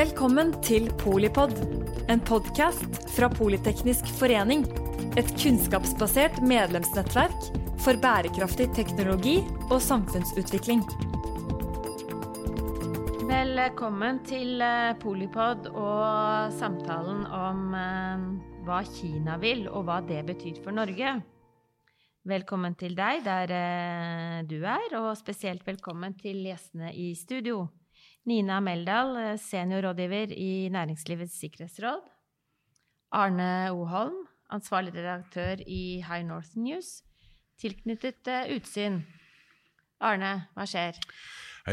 Velkommen til Polipod, en podkast fra Politeknisk forening. Et kunnskapsbasert medlemsnettverk for bærekraftig teknologi og samfunnsutvikling. Velkommen til eh, Polipod og samtalen om eh, hva Kina vil, og hva det betyr for Norge. Velkommen til deg der eh, du er, og spesielt velkommen til gjestene i studio. Nina Meldal, eh, seniorrådgiver i Næringslivets sikkerhetsråd. Arne Oholm, ansvarlig redaktør i High North News, tilknyttet uh, Utsyn. Arne, hva skjer?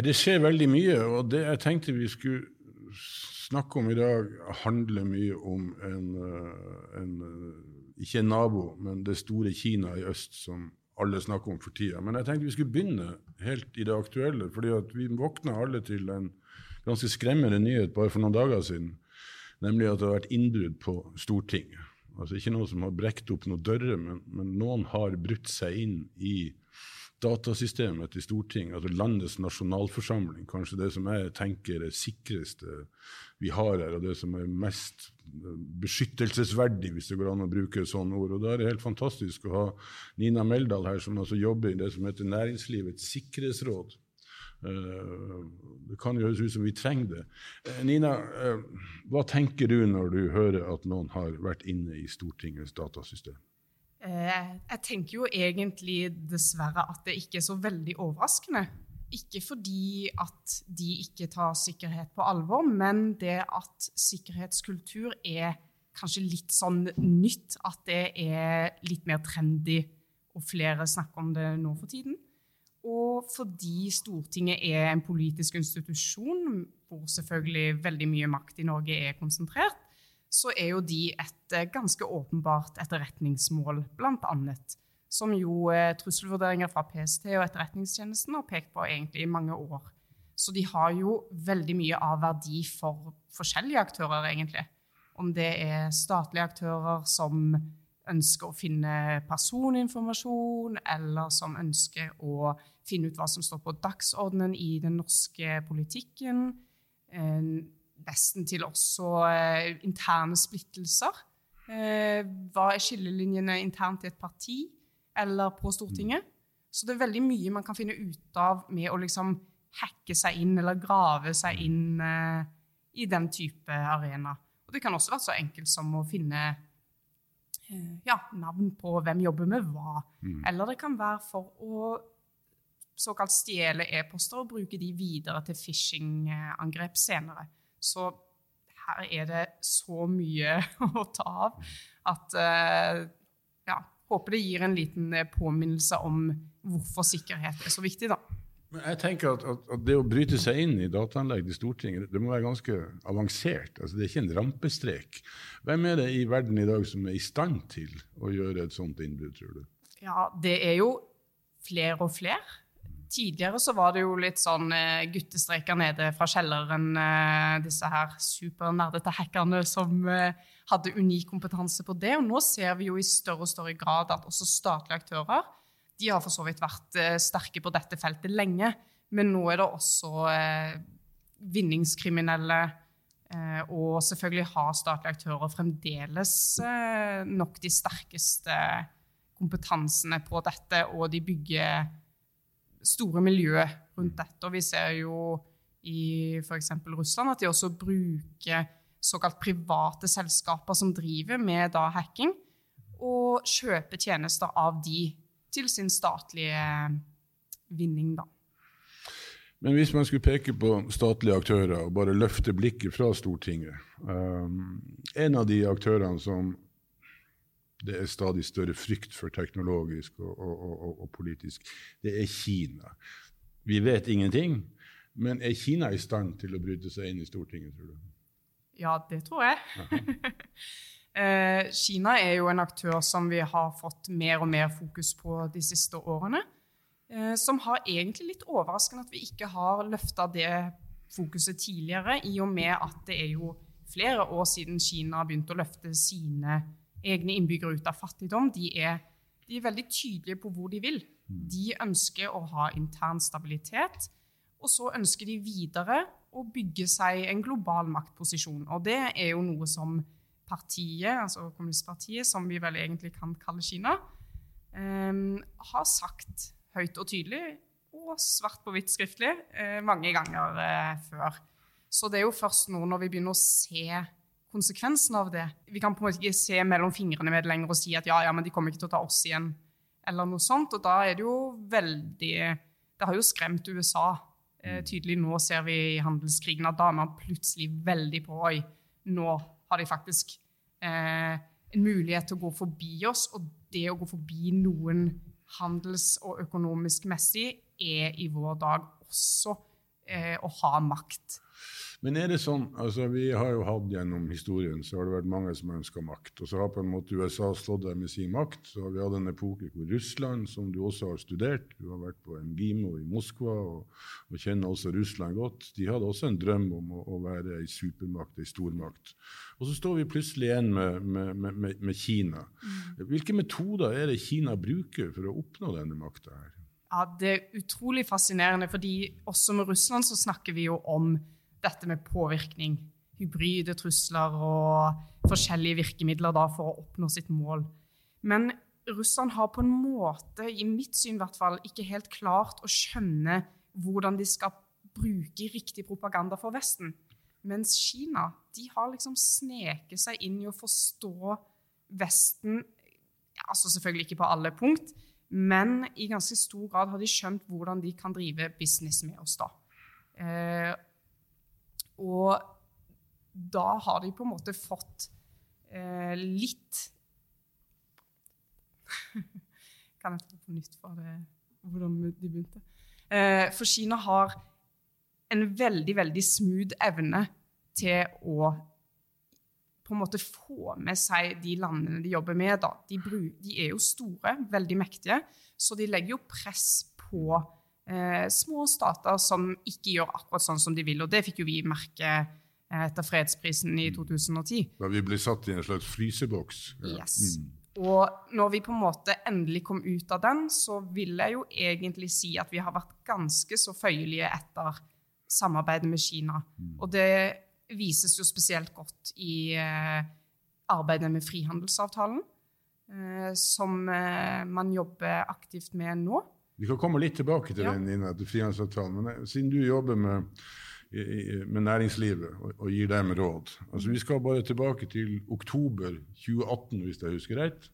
Det skjer veldig mye, og det jeg tenkte vi skulle snakke om i dag, handler mye om en, eh, en ikke en nabo, men det store Kina i øst som alle snakker om for tida. Men jeg tenkte vi skulle begynne helt i det aktuelle. fordi vi våkna alle til en ganske skremmende nyhet bare for noen dager siden. Nemlig at det har vært innbrudd på Stortinget. Altså Ikke noen som har brekt opp noen dører, men, men noen har brutt seg inn i datasystemet til Stortinget, altså landets nasjonalforsamling, kanskje det som jeg tenker er det sikreste vi har her, og det som er mest beskyttelsesverdig, hvis det går an å bruke sånt ord. Og Da er det helt fantastisk å ha Nina Meldal her, som altså jobber i det som heter Næringslivets sikkerhetsråd. Eh, det kan jo høres ut som vi trenger det. Eh, Nina, eh, hva tenker du når du hører at noen har vært inne i Stortingets datasystem? Jeg tenker jo egentlig dessverre at det ikke er så veldig overraskende. Ikke fordi at de ikke tar sikkerhet på alvor, men det at sikkerhetskultur er kanskje litt sånn nytt. At det er litt mer trendy, og flere snakker om det nå for tiden. Og fordi Stortinget er en politisk institusjon hvor selvfølgelig veldig mye makt i Norge er konsentrert, så er jo de et eh, ganske åpenbart etterretningsmål, annet som jo eh, trusselvurderinger fra PST og Etterretningstjenesten har pekt på egentlig i mange år. Så de har jo veldig mye av verdi for forskjellige aktører, egentlig. Om det er statlige aktører som ønsker å finne personinformasjon, eller som ønsker å finne ut hva som står på dagsordenen i den norske politikken. Eh, nesten til også eh, interne splittelser. Eh, hva er skillelinjene internt i et parti? eller på Stortinget. Så det er veldig mye man kan finne ut av med å liksom hacke seg inn eller grave seg inn uh, i den type arena. Og det kan også være så enkelt som å finne ja, navn på hvem jobber med hva. Mm. Eller det kan være for å såkalt stjele e-poster og bruke de videre til phishing-angrep senere. Så her er det så mye å ta av at uh, ja, håper det gir en liten eh, påminnelse om hvorfor sikkerhet er så viktig. da. Men jeg tenker at, at, at, Det å bryte seg inn i dataanlegg i Stortinget det må være ganske avansert. Altså, det er ikke en rampestrek. Hvem er det i verden i dag som er i stand til å gjøre et sånt innbrudd, tror du? Ja, Det er jo flere og flere. Tidligere så var det jo litt sånn eh, guttestreker nede fra kjelleren, eh, disse her supernerdete hackerne som eh, hadde unik kompetanse på det. Og nå ser vi jo i større og større grad at også statlige aktører de har for så vidt vært sterke på dette feltet lenge. Men nå er det også vinningskriminelle. Og selvfølgelig har statlige aktører fremdeles nok de sterkeste kompetansene på dette, og de bygger store miljøet rundt dette. Og vi ser jo i f.eks. Russland at de også bruker såkalt private selskaper som driver med da hacking, og kjøper tjenester av de til sin statlige vinning, da. Men hvis man skulle peke på statlige aktører og bare løfte blikket fra Stortinget um, En av de aktørene som det er stadig større frykt for teknologisk og, og, og, og, politisk, det er Kina. Vi vet ingenting, men er Kina i stand til å bryte seg inn i Stortinget, tror du? Ja, det tror jeg. eh, Kina er jo en aktør som vi har fått mer og mer fokus på de siste årene. Eh, som har egentlig litt overraskende at vi ikke har løfta det fokuset tidligere, i og med at det er jo flere år siden Kina begynte å løfte sine egne innbyggere ut av fattigdom. De er, de er veldig tydelige på hvor de vil. De ønsker å ha intern stabilitet Og så ønsker de videre å bygge seg en global maktposisjon. Og det er jo noe som partiet, altså kommunistpartiet, som vi vel egentlig kan kalle Kina, um, har sagt høyt og tydelig, og svart på hvitt skriftlig, uh, mange ganger uh, før. Så det er jo først nå når vi begynner å se konsekvensen av det Vi kan på en måte ikke se mellom fingrene med det lenger og si at ja, ja, men de kommer ikke til å ta oss igjen, eller noe sånt. Og da er det jo veldig Det har jo skremt USA eh, tydelig. Nå ser vi i handelskrigen at da er man plutselig veldig på Oi, nå har de faktisk eh, en mulighet til å gå forbi oss. Og det å gå forbi noen handels- og økonomisk messig er i vår dag også eh, å ha makt. Men er det sånn, altså Vi har jo hatt gjennom historien så har det vært mange som ønska makt. Og så har på en måte USA stått der med sin makt. Så har vi hatt en epoke hvor Russland, som du også har studert Du har vært på MGIMO i Moskva og, og kjenner også Russland godt. De hadde også en drøm om å, å være ei supermakt, ei stormakt. Og så står vi plutselig igjen med, med, med, med Kina. Mm. Hvilke metoder er det Kina bruker for å oppnå denne makta her? Ja, Det er utrolig fascinerende, fordi også med Russland så snakker vi jo om dette med påvirkning. Hybride trusler og forskjellige virkemidler da for å oppnå sitt mål. Men russerne har på en måte, i mitt syn i hvert fall, ikke helt klart å skjønne hvordan de skal bruke riktig propaganda for Vesten. Mens Kina de har liksom sneket seg inn i å forstå Vesten altså Selvfølgelig ikke på alle punkt, men i ganske stor grad har de skjønt hvordan de kan drive business med oss. da. Eh, og da har de på en måte fått eh, litt Kan jeg ta på nytt det, hvordan de begynte? Eh, for Kina har en veldig, veldig smooth evne til å på en måte få med seg de landene de jobber med. De, de er jo store, veldig mektige, så de legger jo press på eh, små stater som ikke gjør akkurat sånn som de vil. Og det fikk jo vi merke eh, etter fredsprisen i 2010. Da vi ble satt i en slags fryseboks. Ja. Yes. Mm. Og når vi på en måte endelig kom ut av den, så vil jeg jo egentlig si at vi har vært ganske så føyelige etter samarbeidet med Kina. Mm. Og det vises jo spesielt godt i eh, arbeidet med frihandelsavtalen, eh, som eh, man jobber aktivt med nå. Vi kan komme litt tilbake til ja. den til frihandelsavtalen. Men eh, siden du jobber med, med næringslivet og, og, gir dem råd altså Vi skal bare tilbake til oktober 2018, hvis jeg husker rett.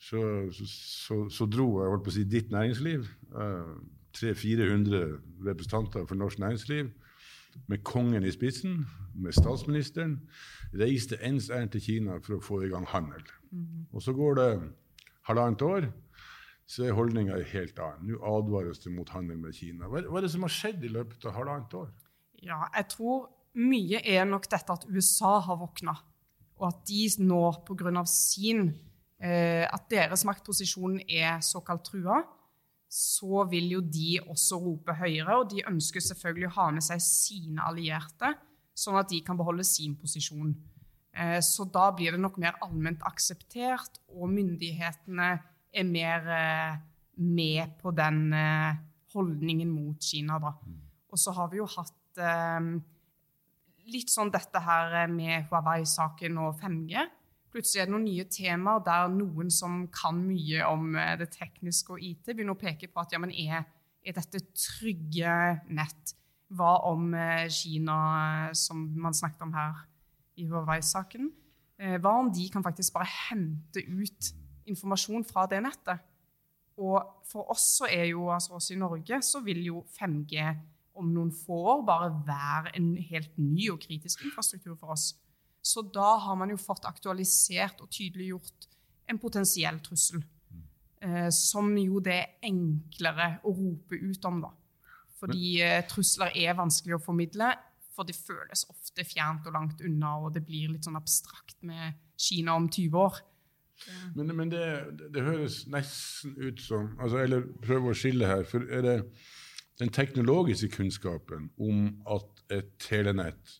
Så, så, så, så dro jeg holdt på å si, ditt næringsliv, uh, eh, 300-400 representanter for norsk næringsliv, med kongen i spissen, med statsministeren, reiste ens ærend til Kina for å få i gang handel. Mm. Og så går det halvannet år så er holdninga helt annen. Nå advares det mot handel med Kina. Hva, hva er det som har skjedd i løpet av halvannet år? Ja, jeg tror mye er nok dette at USA har våkna, og at de nå pga. sin eh, At deres maktposisjon er såkalt trua, så vil jo de også rope høyere, og de ønsker selvfølgelig å ha med seg sine allierte, sånn at de kan beholde sin posisjon. Eh, så da blir det nok mer allment akseptert, og myndighetene er mer eh, med på den eh, holdningen mot Kina. Da. Mm. Og så har vi jo hatt eh, litt sånn dette her med Huawei-saken og 5G. Plutselig er det noen nye temaer der noen som kan mye om det tekniske og IT, begynner å peke på at ja, men er, er dette trygge nett? Hva om Kina, som man snakket om her i Huawei-saken? Hva om de kan faktisk bare hente ut informasjon fra det nettet. Og for oss så er jo, altså oss i Norge, så vil jo 5G om noen få år bare være en helt ny og kritisk infrastruktur for oss. Så da har man jo fått aktualisert og tydeliggjort en potensiell trussel. Eh, som jo det er enklere å rope ut om, da. Fordi eh, trusler er vanskelig å formidle, for det føles ofte fjernt og langt unna, og det blir litt sånn abstrakt med Kina om 20 år. Men, men det, det, høres nesten ut som altså, Eller prøv å skille her. For er det den teknologiske kunnskapen om at et telenett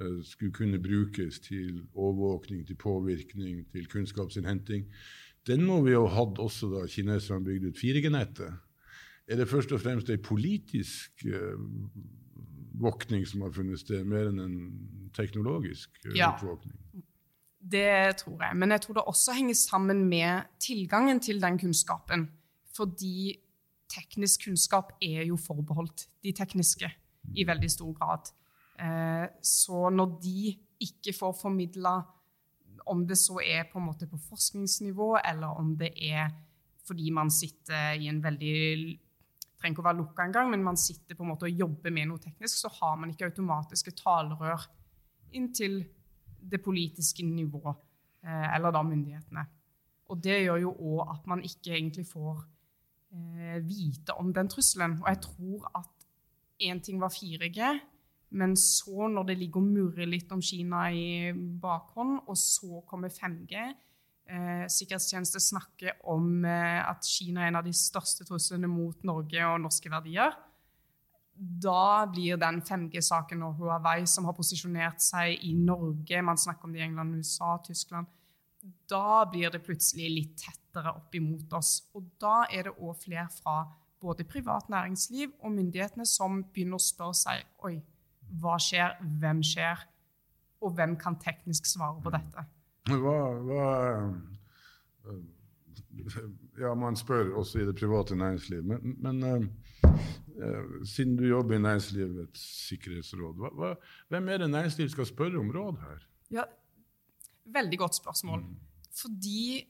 uh, skulle kunne brukes til overvåkning, til påvirkning, til kunnskapsinnhenting, den må vi jo ha hatt også da kineserne bygde ut 4G-nettet. er det først og fremst en politisk uh, våkning som har funnet sted, mer enn en teknologisk uh, Ja. oppvåkning? Det tror jeg. Men jeg tror det også henger sammen med tilgangen til den kunnskapen. Fordi teknisk kunnskap er jo forbeholdt de tekniske i veldig stor grad. Eh, så når de ikke får formidla, om det så er på en måte på forskningsnivå, eller om det er fordi man sitter i en veldig trenger ikke å være lukka engang, men man sitter på en måte og jobber med noe teknisk, så har man ikke automatiske talerør inn til det politiske nivå, eh, eller da myndighetene. Og det gjør jo òg at man ikke egentlig får eh, vite om den trusselen. Og jeg tror at én ting var 4G, men så, når det ligger og murrer litt om Kina i bakhånd, og så kommer 5G eh, Sikkerhetstjeneste snakker om eh, at Kina er en av de største truslene mot Norge og norske verdier. Da blir den 5G-saken og Huawei, som har posisjonert seg i Norge Man snakker om det i England, USA, Tyskland. Da blir det plutselig litt tettere opp imot oss. Og da er det òg flere fra både privat næringsliv og myndighetene som begynner å spørre seg Oi, hva skjer? Hvem skjer? Og hvem kan teknisk svare på dette? Hva, hva eh, Ja, man spør også i det private næringslivet, Men, men eh, siden du jobber i næringslivets sikkerhetsråd, hva, hva, hvem er det næringslivet skal spørre om råd her? Ja, veldig godt spørsmål. Fordi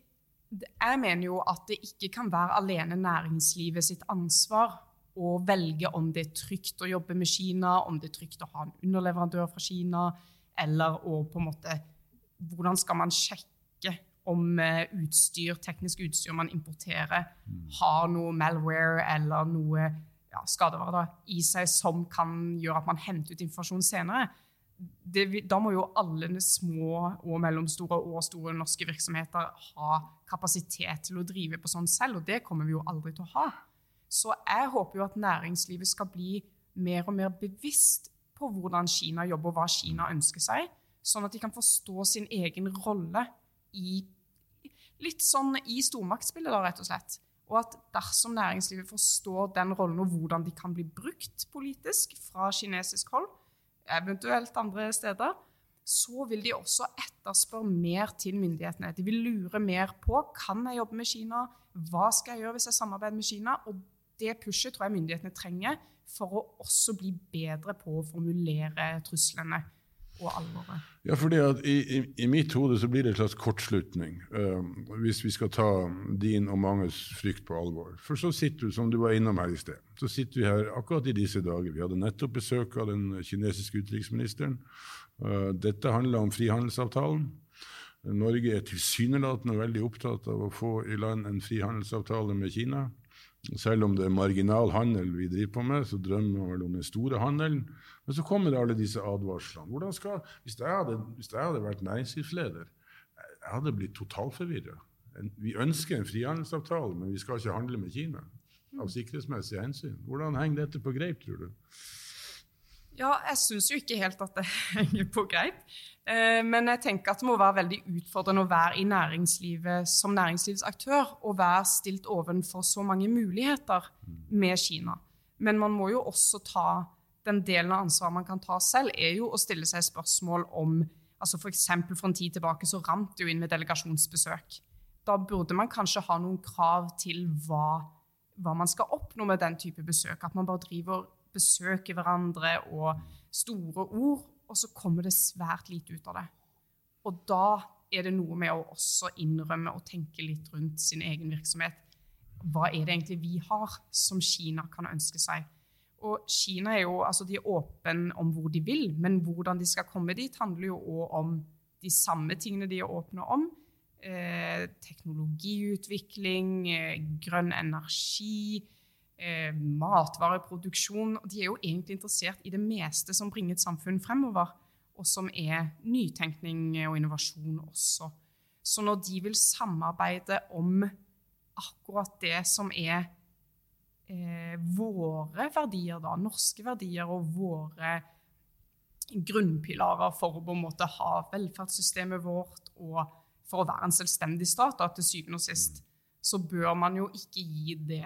jeg mener jo at det ikke kan være alene næringslivet sitt ansvar å velge om det er trygt å jobbe med Kina, om det er trygt å ha en underleverandør fra Kina, eller å på en måte Hvordan skal man sjekke om eh, utstyr, teknisk utstyr man importerer, har noe malware eller noe ja, skadevarer da, i seg som kan gjøre at man henter ut informasjon senere? det, da må jo alle små og mellomstore og store norske virksomheter ha kapasitet til å drive på sånn selv, og det kommer vi jo aldri til å ha. Så jeg håper jo at næringslivet skal bli mer og mer bevisst på hvordan Kina jobber, og hva Kina ønsker seg, sånn at de kan forstå sin egen rolle i litt sånn i stormaktsspillet, da, rett og slett. Og at dersom næringslivet forstår den rollen og hvordan de kan bli brukt politisk fra kinesisk hold, eventuelt andre steder, så vil de også etterspørre mer til myndighetene. De vil lure mer på kan jeg jobbe med Kina, hva skal jeg gjøre hvis jeg samarbeider med Kina? Og det pushet tror jeg myndighetene trenger for å også bli bedre på å formulere truslene og alvoret. Ja, fordi at i, i, I mitt hode så blir det en slags kortslutning, uh, hvis vi skal ta din og manges frykt på alvor. For så sitter du, som du var innom her i sted, så sitter vi her akkurat i disse dager. Vi hadde nettopp besøk av den kinesiske utenriksministeren. Uh, dette handler om frihandelsavtalen. Norge er tilsynelatende veldig opptatt av å få i land en frihandelsavtale med Kina. Selv om det er marginal handel vi driver på med, så drømmer vi vel om den store handelen. Men så kommer alle disse advarslene. Skal, hvis, jeg hadde, hvis jeg hadde vært næringslivsleder, jeg hadde blitt totalforvirra. Vi ønsker en frihandelsavtale, men vi skal ikke handle med Kina av sikkerhetsmessige hensyn. Hvordan henger dette på greip, tror du? Ja, jeg syns jo ikke helt at det henger på greip. Eh, Men jeg tenker at det må være veldig utfordrende å være i næringslivet som næringslivsaktør og være stilt ovenfor så mange muligheter med Kina. Men man må jo også ta den delen av ansvaret man kan ta selv, er jo å stille seg spørsmål om altså F.eks. for, en tid tilbake så rant det jo inn med delegasjonsbesøk. Da burde man kanskje ha noen krav til hva, hva man skal oppnå med den type besøk. At man bare driver besøker hverandre og store ord, og så kommer det svært lite ut av det. Og da er det noe med å også innrømme og tenke litt rundt sin egen virksomhet. Hva er det egentlig vi har som Kina kan ønske seg? Og Kina er jo, altså de er åpne om hvor de vil, men hvordan de skal komme dit, handler jo òg om de samme tingene de er åpne om. Eh, teknologiutvikling, eh, grønn energi, eh, matvareproduksjon. De er jo egentlig interessert i det meste som bringer et samfunn fremover, og som er nytenkning og innovasjon også. Så når de vil samarbeide om akkurat det som er eh, våre verdier, da, norske verdier og våre grunnpilarer for å på en måte ha velferdssystemet vårt og for å være en selvstendig stat, da, til syvende og sist, så bør man jo ikke gi det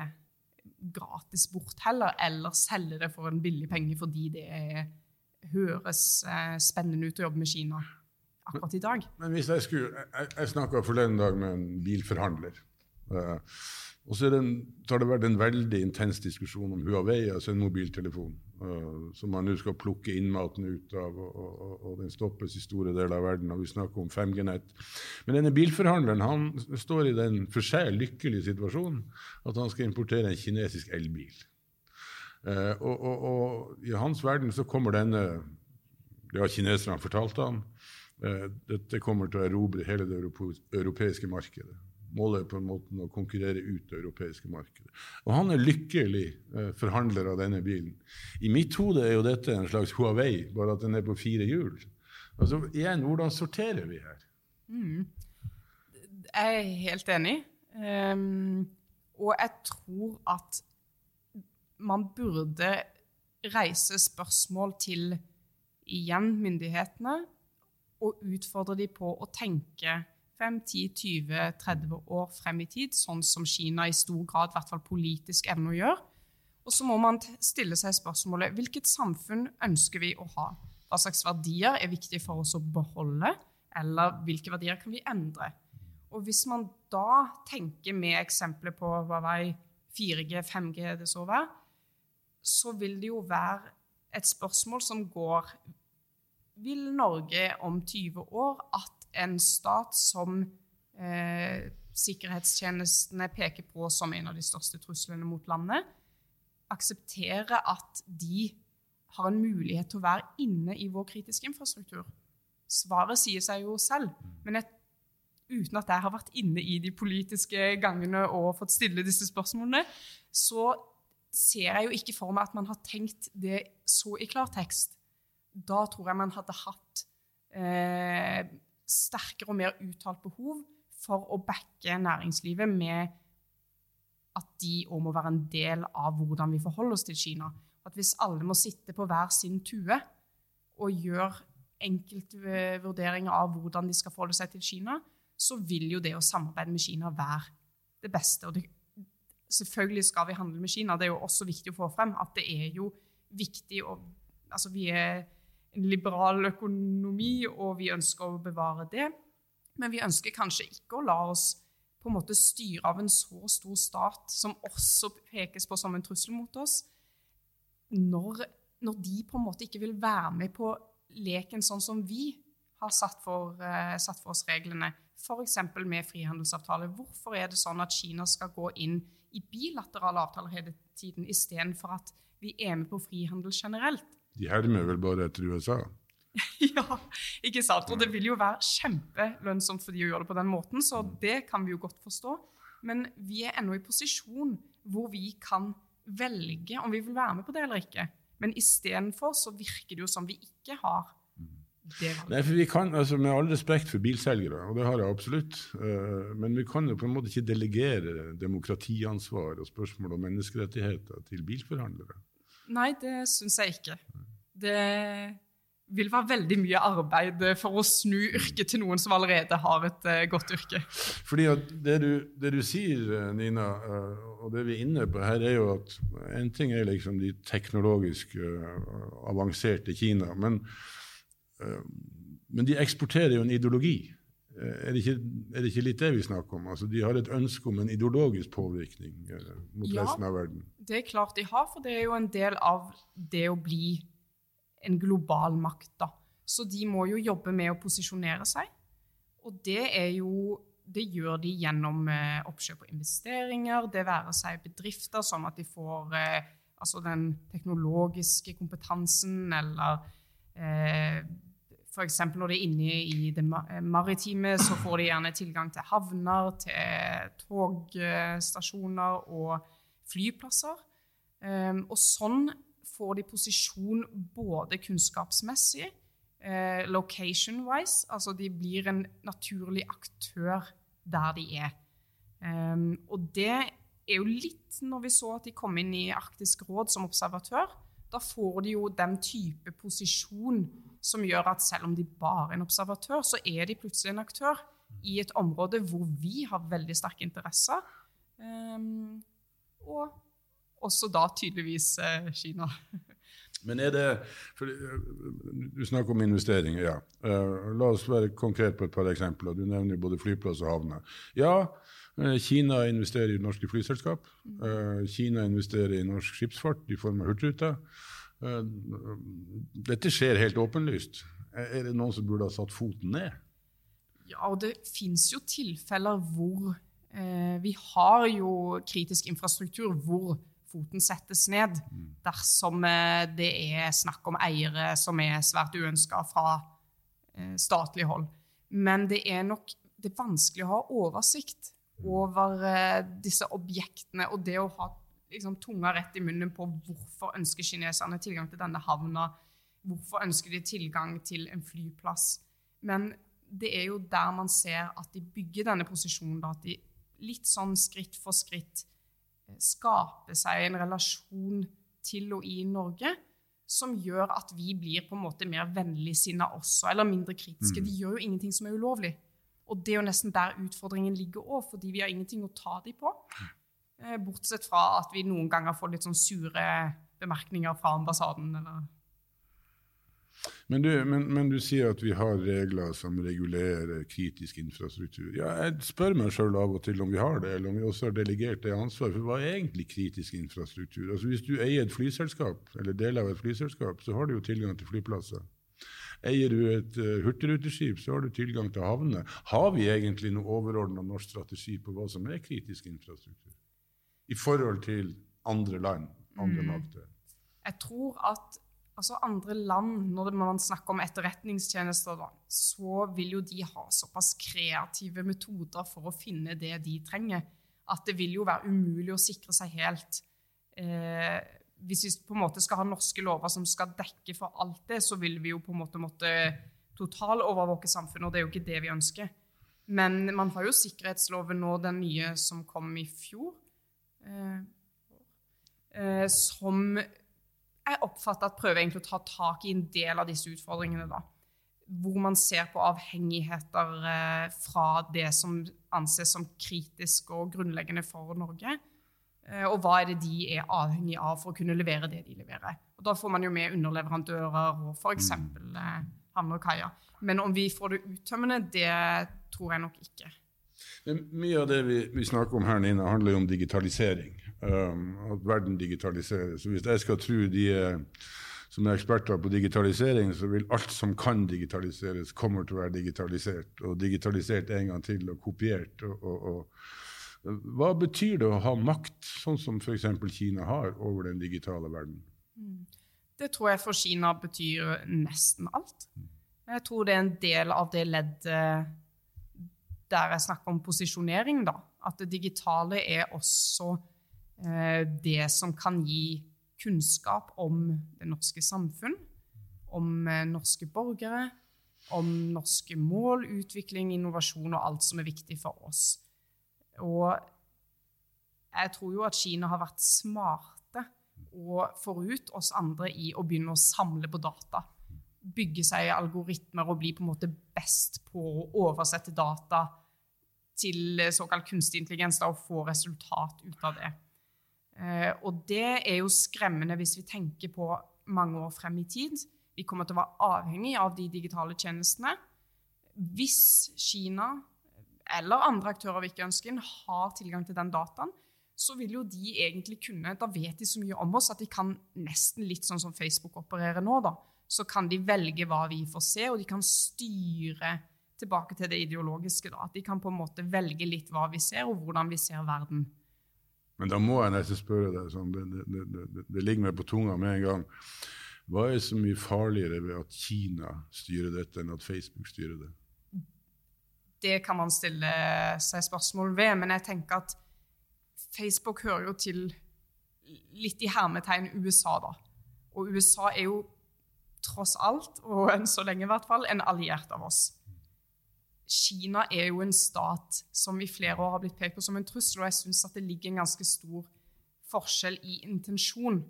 gratis bort heller, eller selge det for en billig penge fordi det er, høres eh, spennende ut å jobbe med Kina akkurat i dag. Men hvis jeg skulle Jeg, jeg snakka forleden dag med en bilforhandler. Uh, og så har det vært en veldig intens diskusjon om Huawei, altså en mobiltelefon, uh, som man nå skal plukke innmaten ut av, og, og, og, den stoppes i store deler av verden. Og vi snakker om 5G-nett. Men denne bilforhandleren han står i den for seg lykkelige situasjonen at han skal importere en kinesisk elbil. Uh, og, og, i hans verden så kommer denne Det har kineserne fortalt ham. Dette kommer til å erobre hele det europeiske markedet. Målet på en måte å konkurrere ut det europeiske markedet. Og han er lykkelig eh, forhandler av denne bilen. I mitt hode er jo dette en slags Huawei, bare at den er på fire hjul. Altså, igjen, hvordan sorterer vi her? Mm. Jeg er helt enig. Um, og jeg tror at man burde reise spørsmål til igjen myndighetene og utfordre dem på å tenke 5, 10, 20, 30 år frem i tid, sånn som Kina i stor grad, i hvert fall politisk, evner å gjøre. Og så må man stille seg spørsmålet hvilket samfunn ønsker vi å ha? Hva slags verdier er viktig for oss å beholde, eller hvilke verdier kan vi endre? Og hvis man da tenker med eksempler på hva vei 4G, 5G det så være, så vil det jo være et spørsmål som går Vil Norge om 20 år at en stat som eh, sikkerhetstjenestene peker på som en av de største truslene mot landet, akseptere at de har en mulighet til å være inne i vår kritiske infrastruktur. Svaret sier seg jo selv. Men jeg, uten at jeg har vært inne i de politiske gangene og fått stille disse spørsmålene, så ser jeg jo ikke for meg at man har tenkt det så i klartekst. Da tror jeg man hadde hatt eh, sterkere og mer uttalt behov for å backe næringslivet med at de òg må være en del av hvordan vi forholder oss til Kina. At hvis alle må sitte på hver sin tue og gjøre enkeltvurderinger av hvordan de skal forholde seg til Kina, så vil jo det å samarbeide med Kina være det beste. Og det, selvfølgelig skal vi handle med Kina. Det er jo også viktig å få frem at det er jo viktig å Altså, vi er liberal økonomi, og vi ønsker å bevare det. Men vi ønsker kanskje ikke å la oss på en måte styre av en så stor stat, som også pekes på som en trussel mot oss, når, når de på en måte ikke vil være med på leken sånn som vi har satt for, uh, satt for oss reglene, f.eks. med frihandelsavtale. Hvorfor er det sånn at Kina skal gå inn i bilaterale avtaler hele tiden, istedenfor at vi er med på frihandel generelt? De hermer vel bare etter USA? ja, ikke sant. Og det vil jo være kjempelønnsomt for de å gjøre det på den måten, så mm. det kan vi jo godt forstå. Men vi er ennå i posisjon hvor vi kan velge om vi vil være med på det eller ikke. Men istedenfor så virker det jo som vi ikke har mm. det Nei, for vi kan, altså Med all respekt for bilselgere, og det har jeg absolutt, uh, men vi kan jo på en måte ikke delegere demokratiansvar og spørsmål om menneskerettigheter til bilforhandlere. Nei, det syns jeg ikke. Det vil være veldig mye arbeid for å snu yrket til noen som allerede har et uh, godt yrke. Fordi det du, det du, sier, eh, Nina, og det vi er inne på her, er jo at en ting er liksom de teknologisk avanserte Kina, men, men de eksporterer jo en ideologi. Eh, er det, ikke, er det, ikke, litt det vi snakker om? Altså, de har et ønske om en ideologisk påvirkning eh, mot ja, resten av verden? Det er klart de har, for det er jo en del av det å bli en global makt. Da. Så de må jo jobbe med å posisjonere seg. Og det, jo, det gjør de gjennom eh, oppkjøp og investeringer, det være seg bedrifter sånn at de får eh, altså den teknologiske kompetansen eller eh, F.eks. når de er inne i det eh, maritime, så får de gjerne tilgang til havner, til togstasjoner og flyplasser. Ehm, og sånn får de posisjon både kunnskapsmessig, eh, location-wise, altså de blir en naturlig aktør der de er. Ehm, og det er jo litt når vi så at de kom inn i Arktisk råd som observatør. Da får de jo den type posisjon som gjør at selv om de bare er en observatør, så er de plutselig en aktør i et område hvor vi har veldig sterke interesser. Um, og, også da tydeligvis eh, Kina. Men er det for, Du snakker om investeringer, ja. Uh, la oss være konkret på et par eksempler. Du nevner både flyplass og havner. Ja, uh, Kina investerer i norske flyselskap. Uh, Kina investerer i norsk skipsfart i form av Hurtigruta. Dette skjer helt åpenlyst. Er det noen som burde ha satt foten ned? Ja, og det fins jo tilfeller hvor vi har jo kritisk infrastruktur hvor foten settes ned dersom eh, det er snakk om eiere som er svært uønska fra eh, statlig hold. Men det er nok det er vanskelig å ha oversikt over eh, disse objektene og det å ha liksom, tunga rett i munnen på hvorfor ønsker kineserne tilgang til denne havna, hvorfor ønsker de tilgang til en flyplass. Men det er jo der man ser at de bygger denne posisjonen, da, at de litt sånn skritt for skritt skaper seg en relasjon til og i Norge som gjør at vi blir på en måte mer vennligsinna også, eller mindre kritiske. Mm. De gjør jo ingenting som er ulovlig. Og det er jo nesten der utfordringen ligger òg, fordi vi har ingenting å ta dem på. Eh, bortsett fra at vi noen ganger får litt sånn sure bemerkninger fra ambassaden. eller men du, men, men du, sier at vi har regler som regulerer kritisk infrastruktur. Ja, jeg spør meg sjøl av og til om vi har det, eller om vi også har delegert det ansvaret. For hva er egentlig kritisk infrastruktur? Altså Hvis du eier et flyselskap, eller deler av et flyselskap, så har du jo tilgang til flyplasser. Eier du et uh, hurtigruteskip, så har du tilgang til havner. Har vi egentlig noe overordna norsk strategi på hva som er kritisk infrastruktur? I forhold til andre land, andre mm. makter? Jeg tror at altså andre land, når man snakker om etterretningstjenester, da, så vil jo de ha såpass kreative metoder for å finne det de trenger, at det vil jo være umulig å sikre seg helt. Eh, hvis vi på en måte skal ha norske lover som skal dekke for alt det, så vil vi jo på en måte måtte totalovervåke samfunnet, og det er jo ikke det vi ønsker. Men man har jo sikkerhetsloven nå, den nye som kom i fjor, som jeg oppfatter at prøver egentlig å ta tak i en del av disse utfordringene. da, Hvor man ser på avhengigheter eh, fra det som anses som kritisk og grunnleggende for Norge. Eh, og hva er det de er avhengig av for å kunne levere det de leverer. Og Da får man jo med underleverandører og f.eks. Mm. Eh, havner og kaier. Men om vi får det uttømmende, det tror jeg nok ikke. Mye av det vi, vi snakker om her Nina, handler jo om digitalisering um, at verden digitaliseres. Hvis jeg skal tro de som er eksperter på digitalisering, så vil alt som kan digitaliseres, kommer til å være digitalisert. Og digitalisert en gang til og kopiert. Og, og, og. Hva betyr det å ha makt, sånn som f.eks. Kina har, over den digitale verden? Mm. Det tror jeg for Kina betyr nesten alt. Jeg tror det er en del av det leddet der jeg snakker om posisjonering, da. At det digitale er også Eh, det som kan gi kunnskap om det norske samfunn, om eh, norske borgere, om norske mål, utvikling, innovasjon og alt som er viktig for oss. Og jeg tror jo at Kina har vært smarte og forut oss andre i å begynne å samle på data. Bygge seg algoritmer og bli på en måte best på å oversette data til såkalt kunstig intelligens da, og få resultat ut av det. Eh, og det er jo skremmende hvis vi tenker på mange år frem i tid. Vi kommer til å være avhengig av de digitale tjenestene. Hvis Kina eller andre aktører vi ikke ønsker, har tilgang til den dataen, så vil jo de egentlig kunne Da vet de så mye om oss at de kan nesten litt sånn som Facebook opererer nå, da. Så kan de velge hva vi får se, og de kan styre tilbake til det ideologiske. da, At de kan på en måte velge litt hva vi ser, og hvordan vi ser verden. Men da må jeg nesten spørre deg, sånn, det, det, det, det, ligger meg på tunga med en gang. Hva er så mye farligere ved at Kina styrer dette, enn at Facebook styrer det? Det kan man stille seg spørsmål ved, men jeg tenker at Facebook hører jo til litt i hermetegn USA, da. Og USA er jo tross alt, og enn så lenge i hvert fall, en alliert av oss. Kina er jo en stat som i flere år har blitt pekt på som en trussel, og jeg syns at det ligger en ganske stor forskjell i intensjon.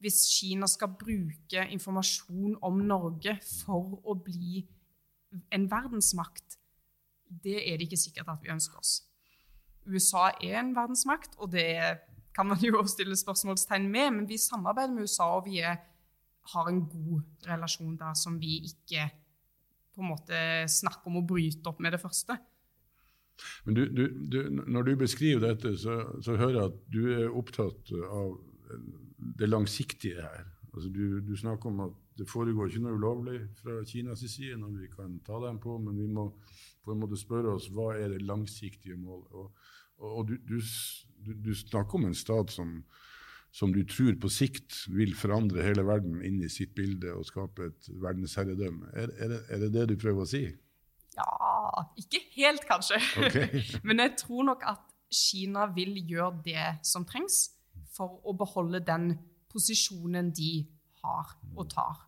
Hvis Kina skal bruke informasjon om Norge for å bli en verdensmakt, det er det ikke sikkert at vi ønsker oss. USA er en verdensmakt, og det kan man jo stille spørsmålstegn med, men vi samarbeider med USA, og vi er, har en god relasjon der som vi ikke på en måte snakker om å bryte opp med det første. Men du, du, du, når du beskriver dette, så, så, hører jeg at du er opptatt av det langsiktige her. Altså du, snakker om at det foregår ikke noe ulovlig fra Kinas side når vi kan ta dem på, men vi må på en måte spørre oss hva er det langsiktige målet. Og, og, du, snakker om en stat som, som, du tror på sikt vil forandre hele verden inn i sitt bilde og skape et verdensherredømme. Er, er, det, er det det du prøver å si? Ja Ikke helt, kanskje. Okay. Men jeg tror nok at Kina vil gjøre det som trengs for å beholde den posisjonen de har og tar.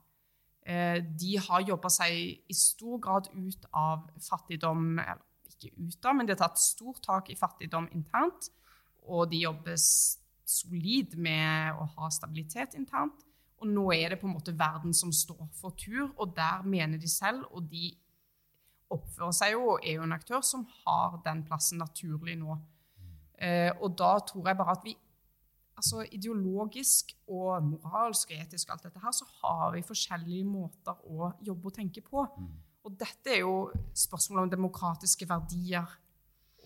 Eh, de har jobba seg i stor grad ut av fattigdom eller Ikke ut av, men de har tatt stort tak i fattigdom internt. Og de jobber solid med å ha stabilitet internt. Og nå er det på en måte verden som står for tur, og der mener de selv, og de oppfører seg jo og er jo en aktør som har den plassen naturlig nå. Eh, og da tror jeg bare at vi altså ideologisk og moralsk og etisk alt dette her, så har vi forskjellige måter å jobbe og tenke på. Mm. Og dette er jo spørsmål om demokratiske verdier.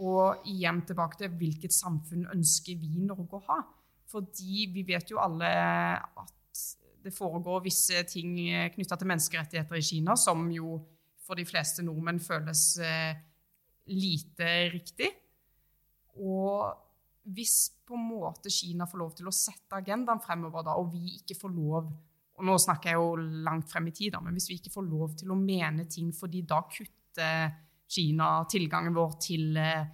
Og igjen tilbake til hvilket samfunn ønsker vi Norge å ha? Fordi vi vet jo alle at det foregår visse ting knytta til menneskerettigheter i Kina som jo for de fleste nordmenn føles eh, lite riktig. Og hvis på en måte Kina får lov til å sette agendaen fremover, da, og vi ikke får lov og Nå snakker jeg jo langt frem i tid, da, men hvis vi ikke får lov til å mene ting fordi da kutter Kina tilgangen vår til eh,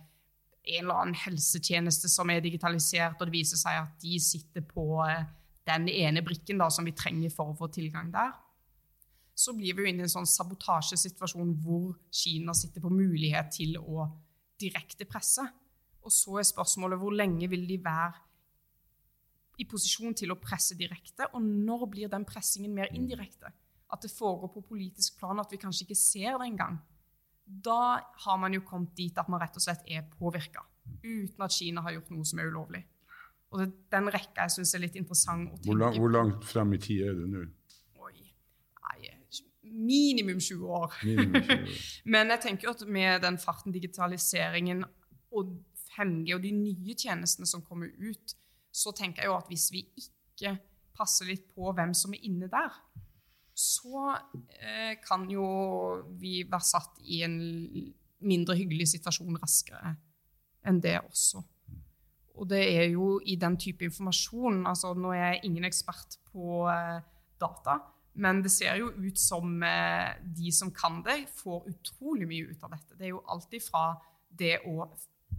en eller annen helsetjeneste som er digitalisert, og det viser seg at de sitter på eh, den ene brikken da, som vi trenger for å få tilgang der, så blir vi jo inne i en sånn sabotasjesituasjon hvor Kina sitter på mulighet til å direkte presse. Og så er spørsmålet hvor lenge vil de være i posisjon til å presse direkte, og når blir den pressingen mer indirekte? At det foregår på politisk plan, at vi kanskje ikke ser det engang. Da har man jo kommet dit at man rett og slett er påvirka, uten at Kina har gjort noe som er ulovlig. Og det, Den rekka jeg syns er litt interessant å tenke hvor, lang, hvor langt frem i tid er du nå? Oi, nei, minimum 20 år. Minimum 20 år. Men jeg tenker at med den farten digitaliseringen og 5G og de nye tjenestene som kommer ut, så tenker jeg jo at hvis vi ikke passer litt på hvem som er inne der, så eh, kan jo vi være satt i en mindre hyggelig situasjon raskere enn det også. Og det er jo i den type informasjon altså Nå er jeg ingen ekspert på eh, data, men det ser jo ut som eh, de som kan det, får utrolig mye ut av dette. Det er jo alltid fra det å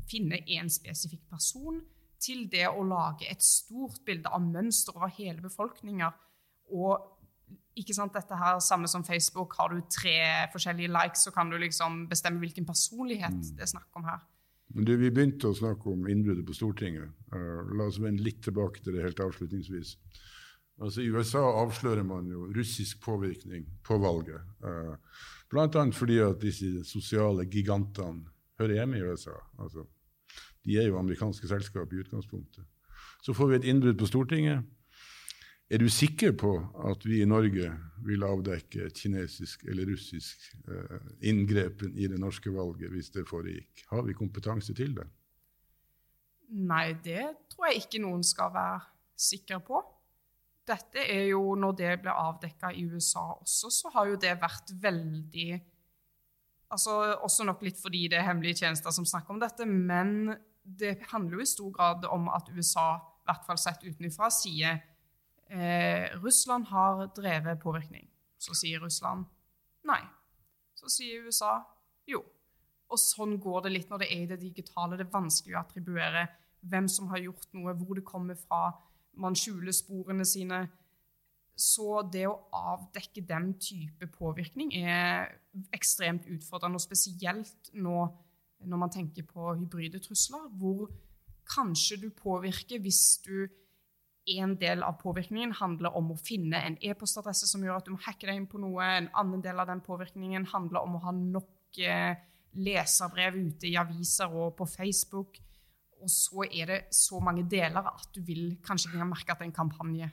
finne én spesifikk person til det å lage et stort bilde av mønster over hele befolkninger. Og ikke sant, dette her, Samme som Facebook, har du tre forskjellige likes, så kan du liksom bestemme hvilken personlighet mm. det er snakk om her. Men du, Vi begynte å snakke om innbruddet på Stortinget. Uh, la oss vende litt tilbake til det helt avslutningsvis. Altså I USA avslører man jo russisk påvirkning på valget. Uh, eh, Bl.a. fordi at disse sosiale gigantene hører hjemme i USA. Altså, de er jo amerikanske selskap i utgangspunktet. Så får vi et innbrudd på Stortinget. Er du sikker på at vi i Norge vil avdekke et kinesisk eller russisk eh, inngrepen i det norske valget hvis det foregikk? Har vi kompetanse til det? Nei, det tror jeg ikke noen skal være sikker på dette er jo, når det ble avdekka i USA også, så har jo det vært veldig altså Også nok litt fordi det er hemmelige tjenester som snakker om dette, men det handler jo i stor grad om at USA, i hvert fall sett utenfra, sier eh, Russland har drevet påvirkning. Så sier Russland nei. Så sier USA jo. Og sånn går det litt når det er i det digitale. Det er vanskelig å attribuere hvem som har gjort noe, hvor det kommer fra man skjuler sporene sine. Så det å avdekke den type påvirkning er ekstremt utfordrende, og spesielt nå når man tenker på hybride trusler, hvor kanskje du påvirker hvis du en del av påvirkningen handler om å finne en e-postadresse som gjør at du må hacke deg inn på noe. En annen del av den påvirkningen handler om å ha nok eh, leserbrev ute i aviser og på Facebook. og så er det så mange deler at du vil kanskje ikke merke at det er en kampanje.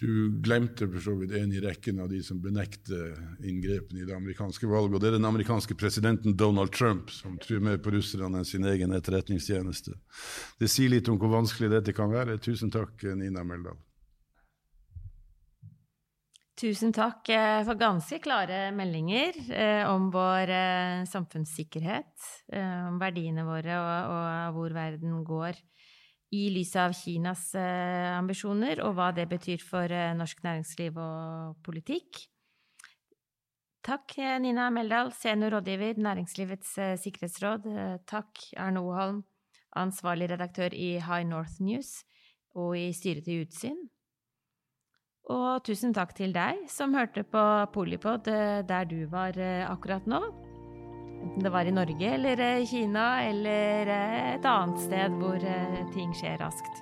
Du glemte for så vidt en i rekken av de som benekter inngrepene i det amerikanske valget. og Det er den amerikanske presidenten Donald Trump, som tror mer på russerne enn sin egen etterretningstjeneste. Det sier litt om hvor vanskelig dette kan være. Tusen takk, Nina Meldal. Tusen takk eh, for ganske klare meldinger eh, om vår eh, samfunnssikkerhet, om verdiene våre og, og hvor verden går i lys av Kinas eh, ambisjoner, og hva det betyr for eh, norsk næringsliv og politikk. Takk, eh, Nina Meldal, seniorrådgiver, Næringslivets sikkerhetsråd. Takk, Arne Oholm, ansvarlig redaktør i High North News og i styret til Utsyn. Og tusen takk til deg som hørte på Polipod der du var akkurat nå. Enten det var i Norge eller eh, Kina eller eh, et annet sted hvor eh, ting skjer raskt.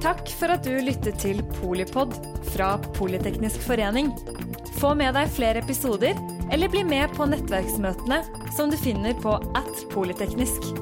Takk for at du lyttet til Polipod fra Politeknisk forening. Få med deg flere episoder, eller bli med på nettverksmøtene som du finner på at polyteknisk.